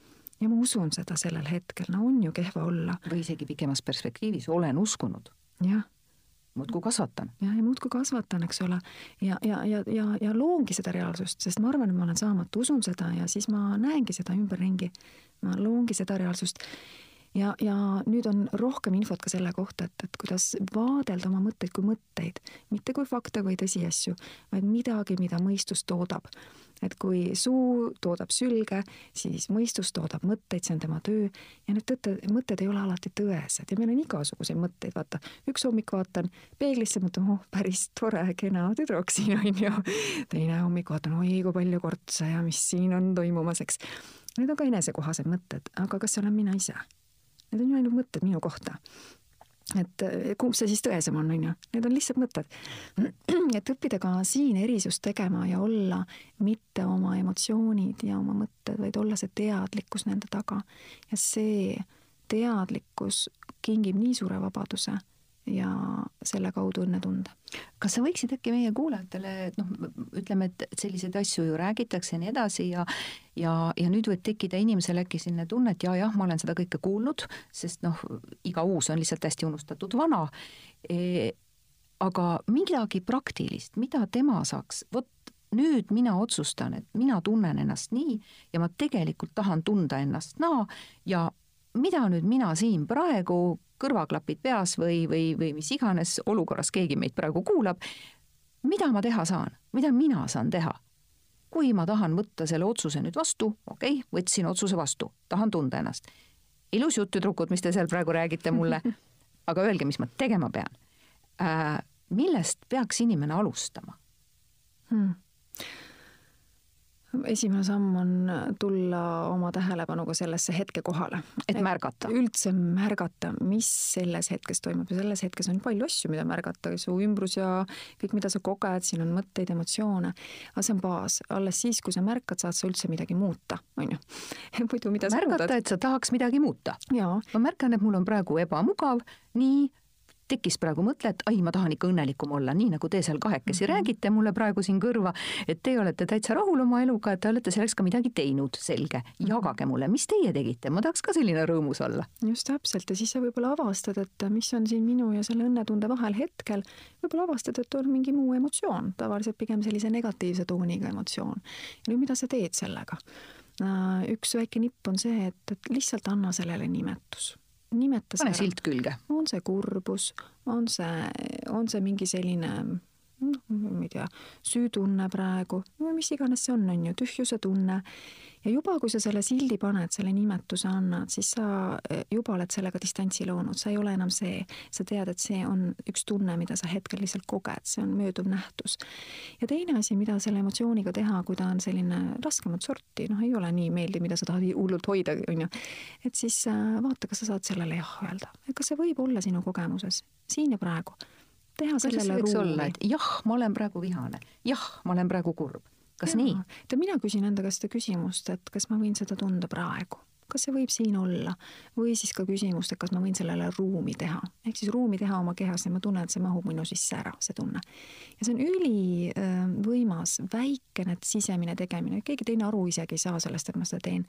ja ma usun seda sellel hetkel, no on ju kehva olla. või isegi pikemas perspektiivis olen uskunud. jah muudkui kasvatan. jah, ja muudkui kasvatan, eks ole. ja, ja, ja, ja, ja loongi seda reaalsust, sest ma arvan, et ma olen saamatu, usun seda ja siis ma näengi seda ümberringi. ma loongi seda reaalsust. ja, ja nüüd on rohkem infot ka selle kohta, et, et kuidas vaadelda oma mõtteid kui mõtteid, mitte kui fakte või tõsiasju, vaid midagi, mida mõistus toodab et kui suu toodab sülge, siis mõistus toodab mõtteid, see on tema töö ja need tõtte, mõtted ei ole alati tõesed ja meil on igasuguseid mõtteid, vaata, üks hommik vaatan peeglisse, mõtlen, oh, päris tore, kena tüdruk siin on ju. teine hommik vaatan, oi kui palju kortse ja mis siin on toimumas, eks. Need on ka enesekohased mõtted, aga kas see olen mina ise? Need on ju ainult mõtted minu kohta et eh, kumb see siis tõesem on, on ju, need on lihtsalt mõtted. et õppida ka siin erisust tegema ja olla mitte oma emotsioonid ja oma mõtted, vaid olla see teadlikkus nende taga. ja see teadlikkus kingib nii suure vabaduse ja selle kaudu õnnetunde. kas sa võiksid äkki meie kuulajatele, noh, ütleme, et selliseid asju ju räägitakse ja nii edasi ja ja, ja nüüd võib tekkida inimesel äkki selline tunne, et ja-jah, ma olen seda kõike kuulnud, sest noh, iga uus on lihtsalt hästi unustatud vana e,. aga midagi praktilist, mida tema saaks, vot nüüd mina otsustan, et mina tunnen ennast nii ja ma tegelikult tahan tunda ennast naa ja mida nüüd mina siin praegu kõrvaklapid peas või, või, või mis iganes olukorras keegi meid praegu kuulab, mida ma teha saan, mida mina saan teha? kui ma tahan võtta selle otsuse nüüd vastu, okei okay,, võtsin otsuse vastu, tahan tunda ennast. ilus jutt, tüdrukud, mis te seal praegu räägite mulle, aga öelge, mis ma tegema pean äh,. millest peaks inimene alustama hmm.? Esimene samm on tulla oma tähelepanuga sellesse hetke kohale. et märgata. üldse märgata, mis selles hetkes toimub ja selles hetkes on palju asju, mida märgata, su ümbrus ja kõik, mida sa koged, siin on mõtteid, emotsioone. aga see on baas, alles siis, kui sa märkad, saad sa üldse midagi muuta, on ju. muidu mida sa märgata, et sa tahaks midagi muuta. ma märkan, et mul on praegu ebamugav, nii tekkis praegu mõte, et ai, ma tahan ikka õnnelikum olla, nii nagu te seal kahekesi mm -hmm. räägite mulle praegu siin kõrva, et te olete täitsa rahul oma eluga, et te olete selleks ka midagi teinud, selge. Mhm. jagage mulle, mis teie tegite, ma tahaks ka selline rõõmus olla. just täpselt ja siis sa võib-olla avastad, et mis on siin minu ja selle õnnetunde vahel hetkel. võib-olla avastad, et on mingi muu emotsioon, tavaliselt pigem sellise negatiivse tooniga emotsioon. ja nüüd, mida sa teed sellega? Äh, üks väike nipp on see, et, et lihtsalt anna sellele nimetus nimeta pane silt külge. on see kurbus, on see, on see mingi selline ma ei tea, süütunne praegu või mis iganes see on, on ju, tühjuse tunne ja juba, kui sa selle sildi paned, selle nimetuse annad, siis sa eh, juba oled sellega distantsi loonud, sa ei ole enam see. sa tead, et see on üks tunne, mida sa hetkel lihtsalt koged, see on mööduv nähtus. ja teine asi, mida selle emotsiooniga teha, kui ta on selline raskemat sorti, noh, ei ole nii meeldiv, mida sa tahad hullult hoida, on ju, et siis äh, vaata, kas sa saad sellele jah öelda. kas see võib olla sinu kogemuses siin ja praegu teha sellele ruumi. jah, ma olen praegu vihane, jah, ma olen praegu kurb kas ja. nii? tead, mina küsin enda käest seda küsimust, et kas ma võin seda tunda praegu kas see võib siin olla või siis ka küsimust, et kas ma võin sellele ruumi teha, ehk siis ruumi teha oma kehas ja ma tunnen, et see mahub minu sisse ära, see tunne. ja see on ülivõimas, väikene sisemine tegemine, keegi teine aru isegi ei saa sellest, et ma seda teen.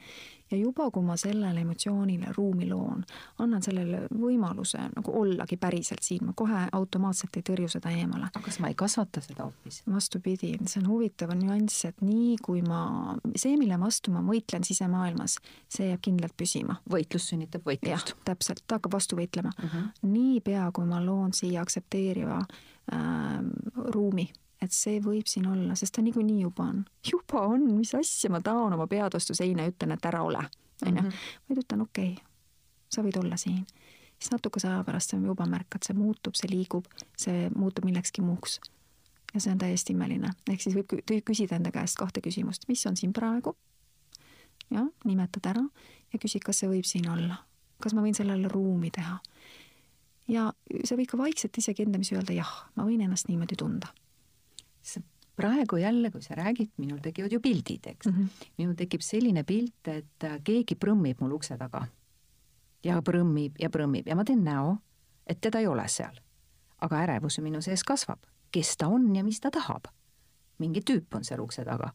ja juba, kui ma sellele emotsioonile ruumi loon, annan sellele võimaluse nagu ollagi päriselt siin, ma kohe automaatselt ei tõrju seda eemale. aga kas ma ei kasvata seda hoopis? vastupidi, see on huvitav nüanss, et nii kui ma, see, mille vastu ma võitlen sisemaailmas, see jääb kindlalt püsima. võitlus sünnitab võitlust. täpselt, ta hakkab vastu võitlema. Mhm. -huh. niipea, kui ma loon siia aktsepteeriva äh, ruumi, et see võib siin olla, sest ta niikuinii juba on. juba on, mis asja, ma taon oma pead vastu seina ja ütlen, et ära ole, onju. Mhm. vaid ütlen, okei okay,, sa võid olla siin. siis natukese aja pärast sa juba märkad, see muutub, see liigub, see muutub millekski muuks ja see on täiesti imeline, ehk siis võib küsida enda käest kahte küsimust, mis on siin praegu jah, nimetad ära ja küsid, kas see võib siin olla, kas ma võin sellele ruumi teha. ja sa võid ka vaikselt isegi endamisi öelda jah, ma võin ennast niimoodi tunda. praegu jälle, kui sa räägid, minul tekivad ju pildid, eks mm. -hmm. minul tekib selline pilt, et äh, keegi prõmmib mul ukse taga. ja prõmmib ja prõmmib ja ma teen näo, et teda ei ole seal. aga ärevus minu sees kasvab, kes ta on ja mis ta tahab. mingi tüüp on seal ukse taga.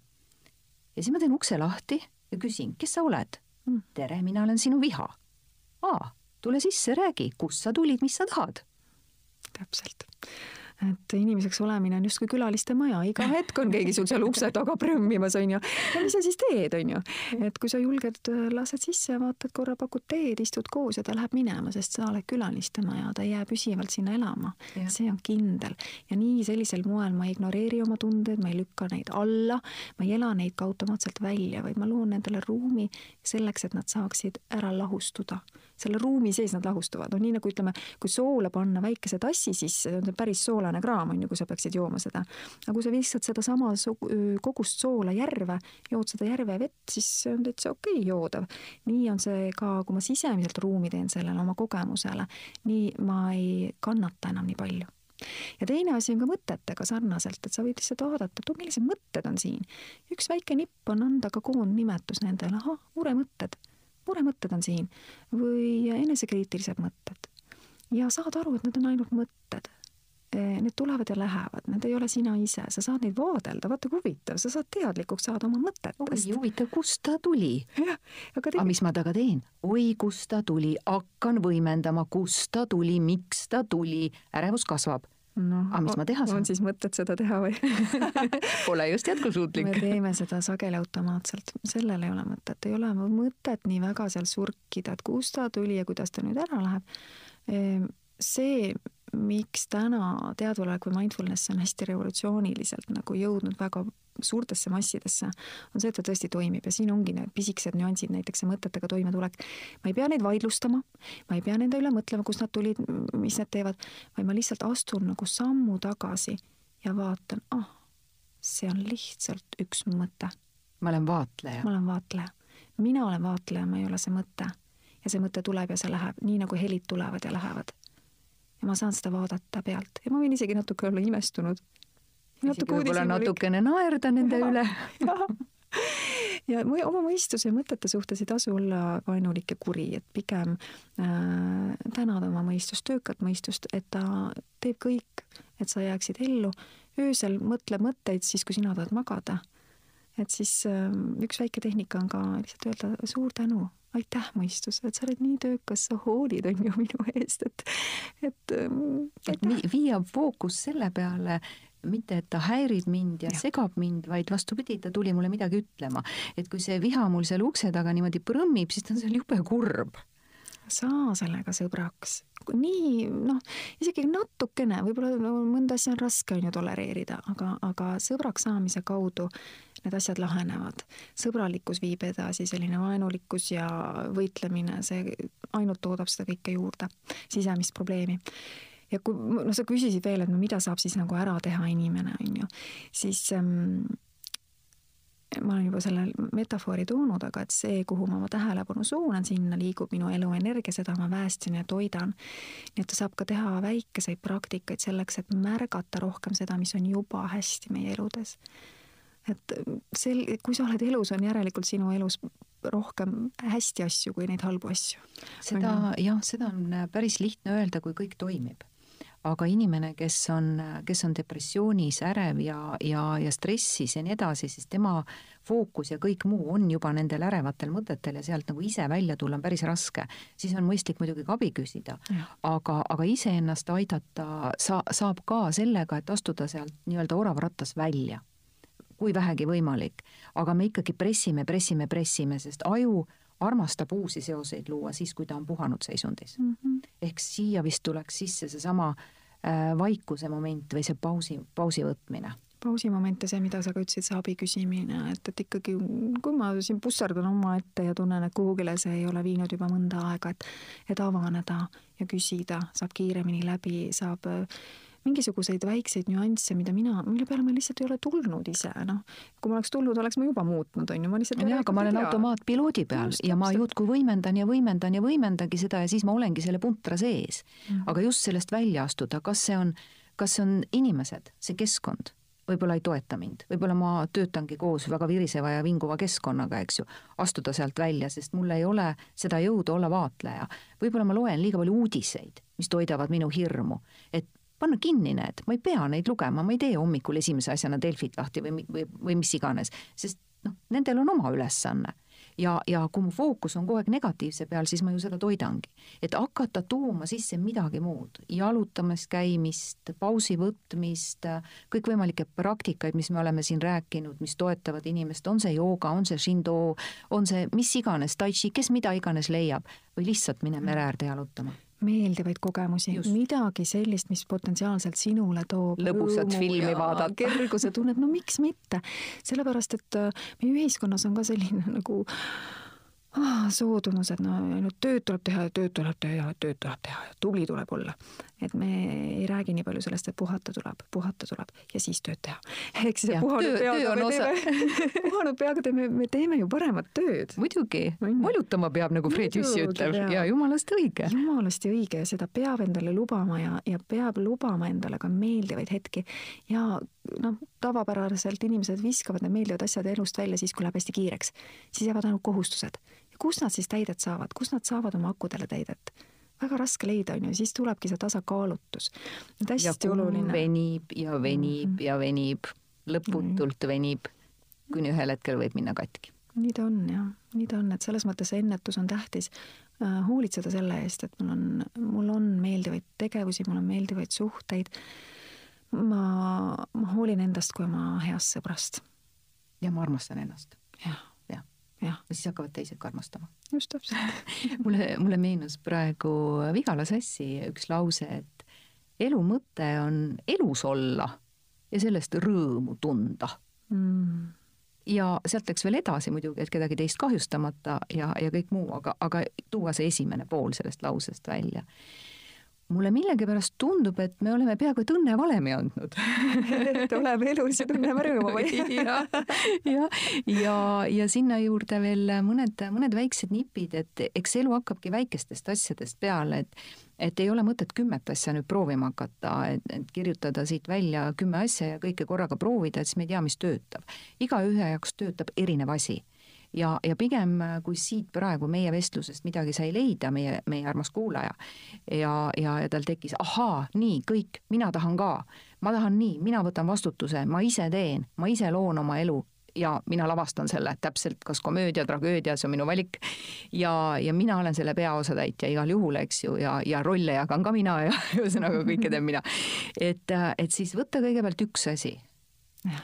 ja siis ma teen ukse lahti ja küsin, kes sa oled mm.? tere, mina olen sinu viha. aa, tule sisse, räägi, kust sa tulid, mis sa tahad? täpselt. Et inimeseks olemine on justkui külaliste maja, iga hetk on keegi sul seal ukse taga prõmmimas, onju. ja mis sa siis teed, onju. et kui sa julged, äh, lased sisse, vaatad korra, pakud teed, istud koos ja ta läheb minema, sest sa oled külaliste maja, ta ei jää püsivalt sinna elama. see on kindel. ja nii sellisel moel ma ei ignoreeri oma tundeid, ma ei lükka neid alla, ma ei ela neid ka automaatselt välja, vaid ma loon nendele ruumi selleks, et nad saaksid ära lahustuda selle ruumi sees nad lahustuvad, no nii nagu ütleme, kui soola panna väikese tassi sisse, see on päris soolane kraam, on ju, kui sa peaksid jooma seda. aga kui sa viskad sedasama kogust soola järve, jood seda järve vett, siis see on täitsa okei okay, joodav. nii on see ka, kui ma sisemiselt ruumi teen sellele oma kogemusele, nii ma ei kannata enam nii palju ja teine asi on ka mõtetega sarnaselt, et sa võid lihtsalt vaadata, et oh, millised mõtted on siin. üks väike nipp on anda ka koondnimetus nendele, ahah, muremõtted muremõtted on siin või enesekriitilised mõtted. ja saad aru, et need on ainult mõtted. Need tulevad ja lähevad, need ei ole sina ise, sa saad neid vaadelda, vaata kui huvitav, sa saad teadlikuks saada oma mõtetest. oi huvitav, kust ta tuli? aga tegelikult. aga mis ma temaga teen? oi, kust ta tuli, hakkan võimendama, kust ta tuli, miks ta tuli, ärevus kasvab no, aga mis ma teha saan? on siis mõtet seda teha või Pole just jätkusuutlik. me teeme seda sageli automaatselt, sellel ei ole mõtet, ei ole mõtet nii väga seal surkida, et kust ta tuli ja kuidas ta nüüd ära läheb. Ehm, see, miks täna teadvusolek või mindfulness on hästi revolutsiooniliselt nagu jõudnud väga suurtesse massidesse, on see, et ta tõesti toimib ja siin ongi need pisikesed nüansid, näiteks see mõtetega toimetulek. ma ei pea neid vaidlustama, ma ei pea nende üle mõtlema, kust nad tulid, mis nad teevad, vaid ma lihtsalt astun nagu sammu tagasi ja vaatan, ah, see on lihtsalt üks mõte. ma olen vaatleja. ma olen vaatleja. mina olen vaatleja, ma ei ole see mõte. ja see mõte tuleb ja see läheb, nii nagu helid tulevad ja lähevad. ja ma saan seda vaadata pealt ja ma võin isegi natuke olla imestunud natuke võib-olla natukene naerda nende üle ja oma mõistuse ja mõtete suhtes ei tasu olla vaenulik ja kuri, et pigem äh, tänada oma mõistust, töökat mõistust, et ta teeb kõik, et sa jääksid ellu. öösel mõtle mõtteid siis, kui sina tahad magada. et siis äh, üks väike tehnika on ka lihtsalt öelda suur tänu, aitäh mõistus, et sa oled nii töökas, sa hoolid, on ju minu eest, et, et. Ähm, et viia fookus selle peale, mitte, et ta häirib mind ja, ja segab mind, vaid vastupidi, ta tuli mulle midagi ütlema. et kui see viha mul seal ukse taga niimoodi prõmmib, siis ta on seal jube kurb. saa sellega sõbraks. nii noh, isegi natukene, võib-olla no, mõnda asja on raske on ju tolereerida, aga, aga sõbraks saamise kaudu need asjad lahenevad. sõbralikkus viib edasi, selline vaenulikkus ja võitlemine, see ainult toodab seda kõike juurde, sisemist probleemi ja kui, no sa küsisid veel, et no mida saab siis nagu ära teha inimene, on ju, siis ähm, ma olen juba selle metafoori toonud, aga et see, kuhu ma oma tähelepanu suunan, sinna liigub minu eluenergia, seda ma väestan ja toidan. nii et ta saab ka teha väikeseid praktikaid selleks, et märgata rohkem seda, mis on juba hästi meie eludes. et sel-, kui sa oled elus, on järelikult sinu elus rohkem hästi asju kui neid halbu asju. seda jah, seda on päris lihtne öelda, kui kõik toimib aga inimene, kes on, kes on depressioonis, ärev ja, ja, ja stressis ja nii edasi, siis tema fookus ja kõik muu on juba nendel ärevatel mõtetel ja sealt nagu ise välja tulla on päris raske. siis on mõistlik muidugi ka abi küsida, aga, aga iseennast aidata sa-, saab ka sellega, et astuda sealt nii-öelda oravrattas välja, kui vähegi võimalik. aga me ikkagi pressime, pressime, pressime, sest aju armastab uusi seoseid luua siis, kui ta on puhanud seisundis mm. -hmm. ehk siia vist tuleks sisse seesama äh, vaikuse moment või see pausi, pausi võtmine pausi moment ja see, mida sa ka ütlesid, see abi küsimine, et, et ikkagi kui ma siin pussardan omaette ja tunnen, et kuhugile see ei ole viinud juba mõnda aega, et et avaneda ja küsida, saab kiiremini läbi, saab äh, mingisuguseid väikseid nüansse, mida mina, mille peale ma lihtsalt ei ole tulnud ise, noh. kui ma oleks tulnud, oleks ma juba muutnud, on ju, ma lihtsalt jah, aga ma olen automaatpiloodi peal just, ja ma justkui võimendan ja võimendan ja võimendangi seda ja siis ma olengi selle puntra sees. Mm. aga just sellest välja astuda, kas see on, kas see on inimesed, see keskkond? Võib-olla ei toeta mind, võib-olla ma töötangi koos väga viriseva ja vinguva keskkonnaga, eks ju, astuda sealt välja, sest mul ei ole seda jõudu olla vaatleja. võib-olla ma loen liiga palju uudiseid, mis toidavad minu hirmu, et panna kinni need, ma ei pea neid lugema, ma ei tee hommikul esimese asjana Delfit lahti või, või, või mis iganes, sest noh, nendel on oma ülesanne. ja, ja kui mu fookus on kogu aeg negatiivse peal, siis ma ju seda toidangi. et hakata tooma sisse midagi muud, jalutamist, käimist, pausi võtmist, kõikvõimalikke praktikaid, mis me oleme siin rääkinud, mis toetavad inimest, on see jooga, on see shindo, on see mis iganes, tai chi, kes mida iganes leiab. Või lihtsalt mine mere äärde jalutama meeldivaid kogemusi, midagi sellist, mis potentsiaalselt sinule toob lõbusat filmi vaadata. kerguse tunnet, no miks mitte. sellepärast, et äh, meie ühiskonnas on ka selline nagu ah, soodumus, et no ainult tööd tuleb teha ja tööd tuleb teha ja tööd tuleb teha ja tubli tuleb olla. et me ei räägi nii palju sellest, et puhata tuleb, puhata tuleb ja siis tööd teha. ehk siis puhanud peaga me teeme, puhanud peaga teeme, me teeme ju paremat tööd. muidugi, molutama peab, nagu Fred Jüssi ütleb ja jumalast õige. jumalast õige ja seda peab endale lubama ja, ja peab lubama endale ka meeldivaid hetki ja noh, tavapäraselt inimesed viskavad need meeldivad asjad elust välja siis, kui läheb hästi kiireks. siis jäävad ainult kohustused kust nad siis täidet saavad, kust nad saavad oma akudele täidet? väga raske leida, on ju, siis tulebki see tasakaalutus. hästi oluline. venib ja venib mm -hmm. ja venib, lõputult mm -hmm. venib, kuni ühel hetkel võib minna katki. nii ta on jah, nii ta on, et selles mõttes see ennetus on tähtis äh,. hoolitseda selle eest, et mul on, mul on meeldivaid tegevusi, mul on meeldivaid suhteid. ma, ma hoolin endast kui oma heast sõbrast. ja ma armastan ennast. jah ja siis hakkavad teised ka armastama. just täpselt mulle, mulle meenus praegu Vigala Sassi üks lause, et elu mõte on elus olla ja sellest rõõmu tunda mm. ja sealt läks veel edasi muidugi, et kedagi teist kahjustamata ja, ja kõik muu, aga, aga tuua see esimene pool sellest lausest välja mulle millegipärast tundub, et me oleme peaaegu et õnnevalemi andnud et oleme elus ja tunneme rõõmu või? ja, ja, ja, ja sinna juurde veel mõned, mõned väiksed nipid, et eks elu hakkabki väikestest asjadest peale, et et ei ole mõtet kümmet asja nüüd proovima hakata, et, et kirjutada siit välja kümme asja ja kõike korraga proovida, et siis me ei tea, mis töötab. igaühe jaoks töötab erinev asi ja, ja pigem, kui siit praegu meie vestlusest midagi sai leida, meie, meie armas kuulaja, ja, ja, ja tal tekkis, ahaa, nii, kõik, mina tahan ka. ma tahan nii, mina võtan vastutuse, ma ise teen, ma ise loon oma elu ja mina lavastan selle täpselt, kas komöödia, tragöödia, see on minu valik. ja, ja mina olen selle peaosatäitja igal juhul, eks ju, ja, ja rolle jagan ka mina ja ühesõnaga kõike teen mina. et, et siis võtta kõigepealt üks asi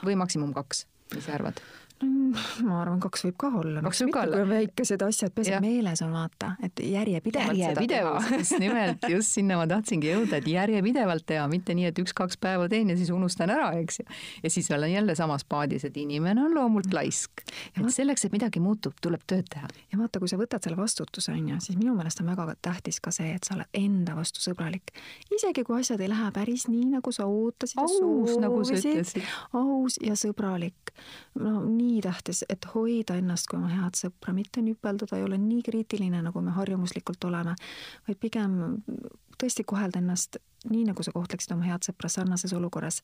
või maksimum kaks, mis sa arvad? Ma arvan, kaks võib ka olla. kaks võib ka olla. väikesed asjad, peaasi, et meeles on vaata, et järjepidevalt järjepidevus, just nimelt, just sinna ma tahtsingi jõuda, et järjepidevalt teha, mitte nii, et üks-kaks päeva teen ja siis unustan ära, eks ju. ja siis olen jälle samas paadis, et inimene on loomult laisk. et vaat... selleks, et midagi muutub, tuleb tööd teha. ja vaata, kui sa võtad selle vastutuse, on ju, siis minu meelest on väga tähtis ka see, et sa oled enda vastu sõbralik. isegi kui asjad ei lähe päris nii, nagu sa ootasid aus, nagu sa ütlesid. aus ja sõbralik. no nii tähtis, et hoida ennast kui oma head sõpra, mitte nüpelduda, ei ole nii kriitiline, nagu me harjumuslikult oleme, vaid pigem tõesti kohelda ennast nii, nagu sa kohtleksid oma head sõpra sarnases olukorras.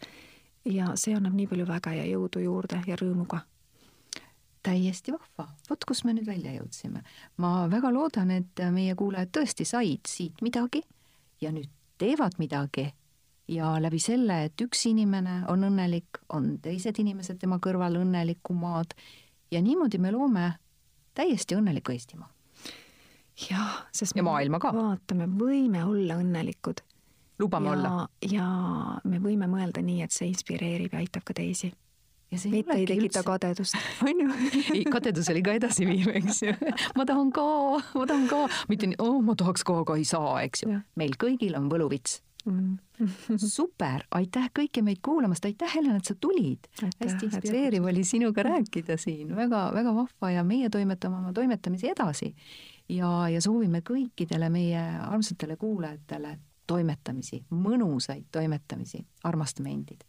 ja see annab nii palju väge ja jõudu juurde ja rõõmu ka täiesti vahva, vot kus me nüüd välja jõudsime. ma väga loodan, et meie kuulajad tõesti said siit midagi ja nüüd teevad midagi ja läbi selle, et üks inimene on õnnelik, on teised inimesed tema kõrval õnnelikumad ja niimoodi me loome täiesti õnneliku Eestimaa. jah, sest ja maailma ka. vaata, me võime olla õnnelikud. lubame ja, olla. ja me võime mõelda nii, et see inspireerib ja aitab ka teisi mitte ei tekita üldse... kadedust, on ju. ei, kadedus oli ka edasiviiv, eks ju. ma tahan ka, ma tahan ka, mitte nii, oh, ma tahaks ka, aga ei saa, eks ju. meil kõigil on võluvits mm. super, aitäh kõiki meid kuulamast, aitäh Helen, et sa tulid. hästi inspireeriv oli sinuga rääkida siin väga,, väga-väga vahva ja meie toimetame oma toimetamisi edasi. ja, ja soovime kõikidele meie armsatele kuulajatele toimetamisi, mõnusaid toimetamisi, armastame endid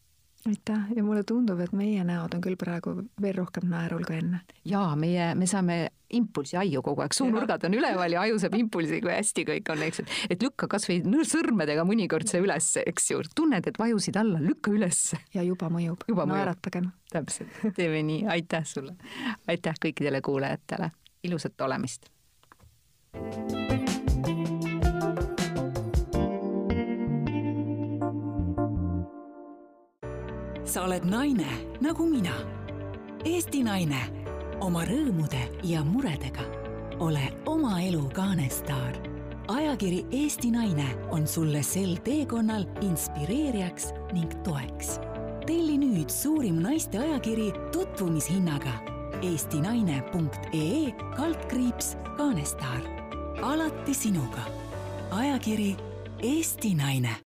aitäh ja mulle tundub, et meie näod on küll praegu veel rohkem naerul kui enne. jaa, meie, me saame impulsi aiu kogu aeg, suunurgad on üleval ja aju saab impulsi, kui hästi kõik on, eks, et et lükka kasvõi sõrmedega mõnikord see üles, eks ju, tunned, et vajusid alla, lükka üles. ja juba mõjub, naeratagem. täpselt, teeme nii, aitäh sulle. aitäh kõikidele kuulajatele, ilusat olemist. thank you sa oled naine nagu mina. Eesti naine oma rõõmude ja muredega. ole oma elu kaanestaar. ajakiri Eesti Naine on sulle sel teekonnal inspireerijaks ning toeks. telli nüüd suurim naiste ajakiri tutvumishinnaga eestinaine.ee kaldkriips kaanestaar. alati sinuga. ajakiri Eesti Naine